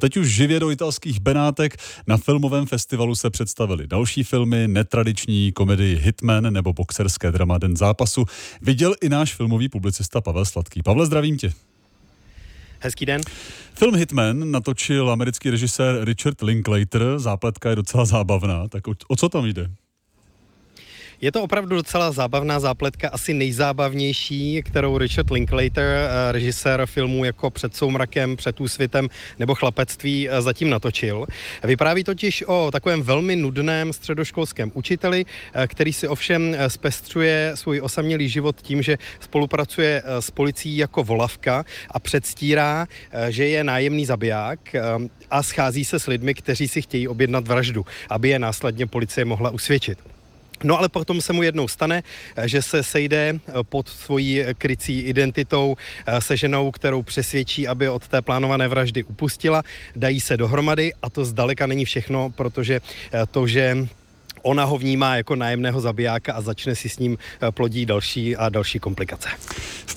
Teď už živě do italských Benátek na filmovém festivalu se představili další filmy, netradiční komedii Hitman nebo boxerské drama Den zápasu. Viděl i náš filmový publicista Pavel Sladký. Pavle, zdravím tě. Hezký den. Film Hitman natočil americký režisér Richard Linklater. Zápletka je docela zábavná. Tak o, o co tam jde? Je to opravdu docela zábavná zápletka, asi nejzábavnější, kterou Richard Linklater, eh, režisér filmů jako Před soumrakem, Před úsvitem nebo Chlapectví eh, zatím natočil. Vypráví totiž o takovém velmi nudném středoškolském učiteli, eh, který si ovšem zpestřuje svůj osamělý život tím, že spolupracuje s policií jako volavka a předstírá, že je nájemný zabiják a schází se s lidmi, kteří si chtějí objednat vraždu, aby je následně policie mohla usvědčit. No ale potom se mu jednou stane, eh, že se sejde eh, pod svojí krycí identitou eh, se ženou, kterou přesvědčí, aby od té plánované vraždy upustila. Dají se dohromady a to zdaleka není všechno, protože to, že ona ho vnímá jako nájemného zabijáka a začne si s ním eh, plodí další a další komplikace.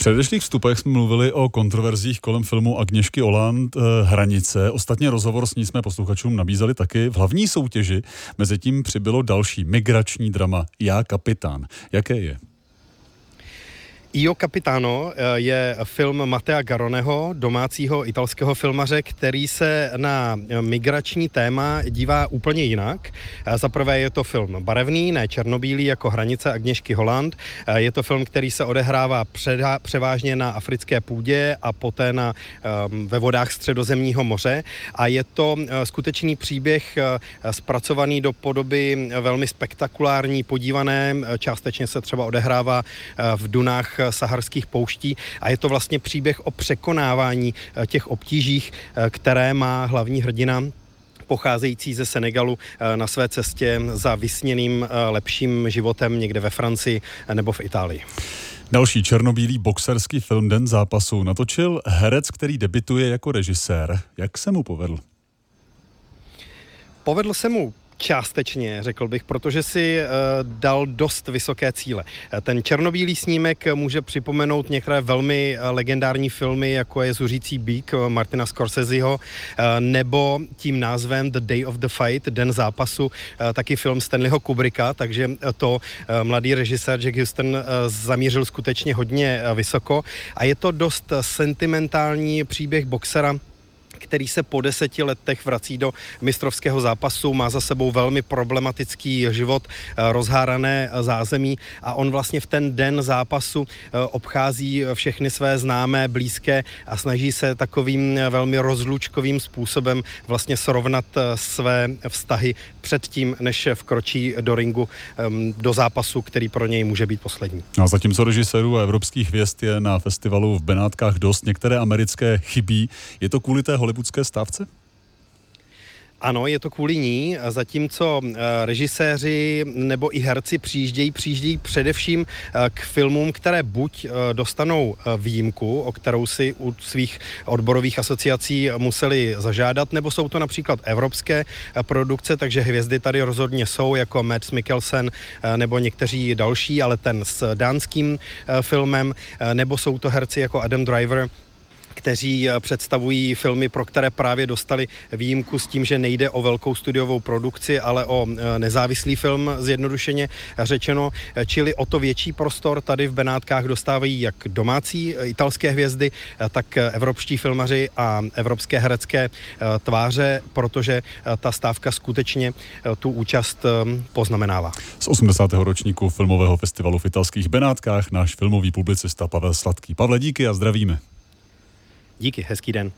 Předešlých vstupech jsme mluvili o kontroverzích kolem filmu Agněšky Oland eh, Hranice. Ostatně rozhovor s ní jsme posluchačům nabízeli taky. V hlavní soutěži mezi tím přibylo další migrační drama Já kapitán. Jaké je? Io Capitano eh, je film Matea Garoneho, domácího italského filmaře, který se na migrační téma dívá úplně jinak. Eh, za prvé je to film barevný, ne černobílý, jako Hranice Agněšky Holand. Eh, je to film, který se odehrává předa, převážně na africké půdě a poté na, ehm, ve vodách středozemního moře. A je to skutečný příběh zpracovaný do podoby velmi spektakulární, podívané. Částečně se třeba odehrává v Dunách saharských pouští a je to vlastně příběh o překonávání eh, těch obtížích, eh, které má hlavní hrdina pocházející ze Senegalu eh, na své cestě za vysněným lepším životem někde ve Francii nebo v Itálii. Další černobílý boxerský film Den zápasu natočil herec, který debituje jako režisér. Jak se mu povedl? Povedl se mu Částečně, řekl bych, protože si uh, dal dost vysoké cíle. Eh, ten černobílý snímek může připomenout některé velmi uh, legendární filmy, jako je Zuřící bík Martina Scorseseho, nebo tím názvem The Day of the Fight, Den zápasu, taky film Stanleyho Kubricka, takže to mladý režisér Jack Houston zamířil skutečně hodně vysoko a je to dost sentimentální příběh boxera, který se po deseti letech vrací do mistrovského zápasu, má za sebou velmi problematický život, eh, rozhárané zázemí a on vlastně v ten den zápasu eh, obchází všechny své známé, blízké a snaží se takovým eh, velmi rozlučkovým způsobem vlastně srovnat své vztahy před tím, než vkročí do ringu ehm, do zápasu, který pro něj může být poslední. A zatímco režisérů a evropských hvězd je na festivalu v Benátkách dost, některé americké chybí. Je to kvůli té hollywoodské stávce? Ano, je to kvůli ní, zatímco eh, režiséři nebo i herci přijíždějí, přijíždějí především eh, k filmům, které buď eh, dostanou výjimku, o kterou si u svých odborových asociací museli zažádat, nebo jsou to například evropské produkce, takže hvězdy tady rozhodně jsou, jako Mads Mikkelsen nebo někteří další, ale ten s dánským filmem, nebo jsou to herci jako Adam Driver, kteří eh, představují filmy, pro které právě dostali výjimku s tím, že nejde o velkou studiovou produkci, ale o eh, nezávislý film, zjednodušeně řečeno, eh, čili o to větší prostor tady v Benátkách dostávají jak domácí italské hvězdy, tak evropští filmaři a evropské herecké tváře, protože ta stávka skutečně tu účast poznamenává. Z 80. ročníku filmového festivalu v italských Benátkách náš filmový publicista Pavel Sladký. Pavle, díky a zdravíme. Díky, hezký den.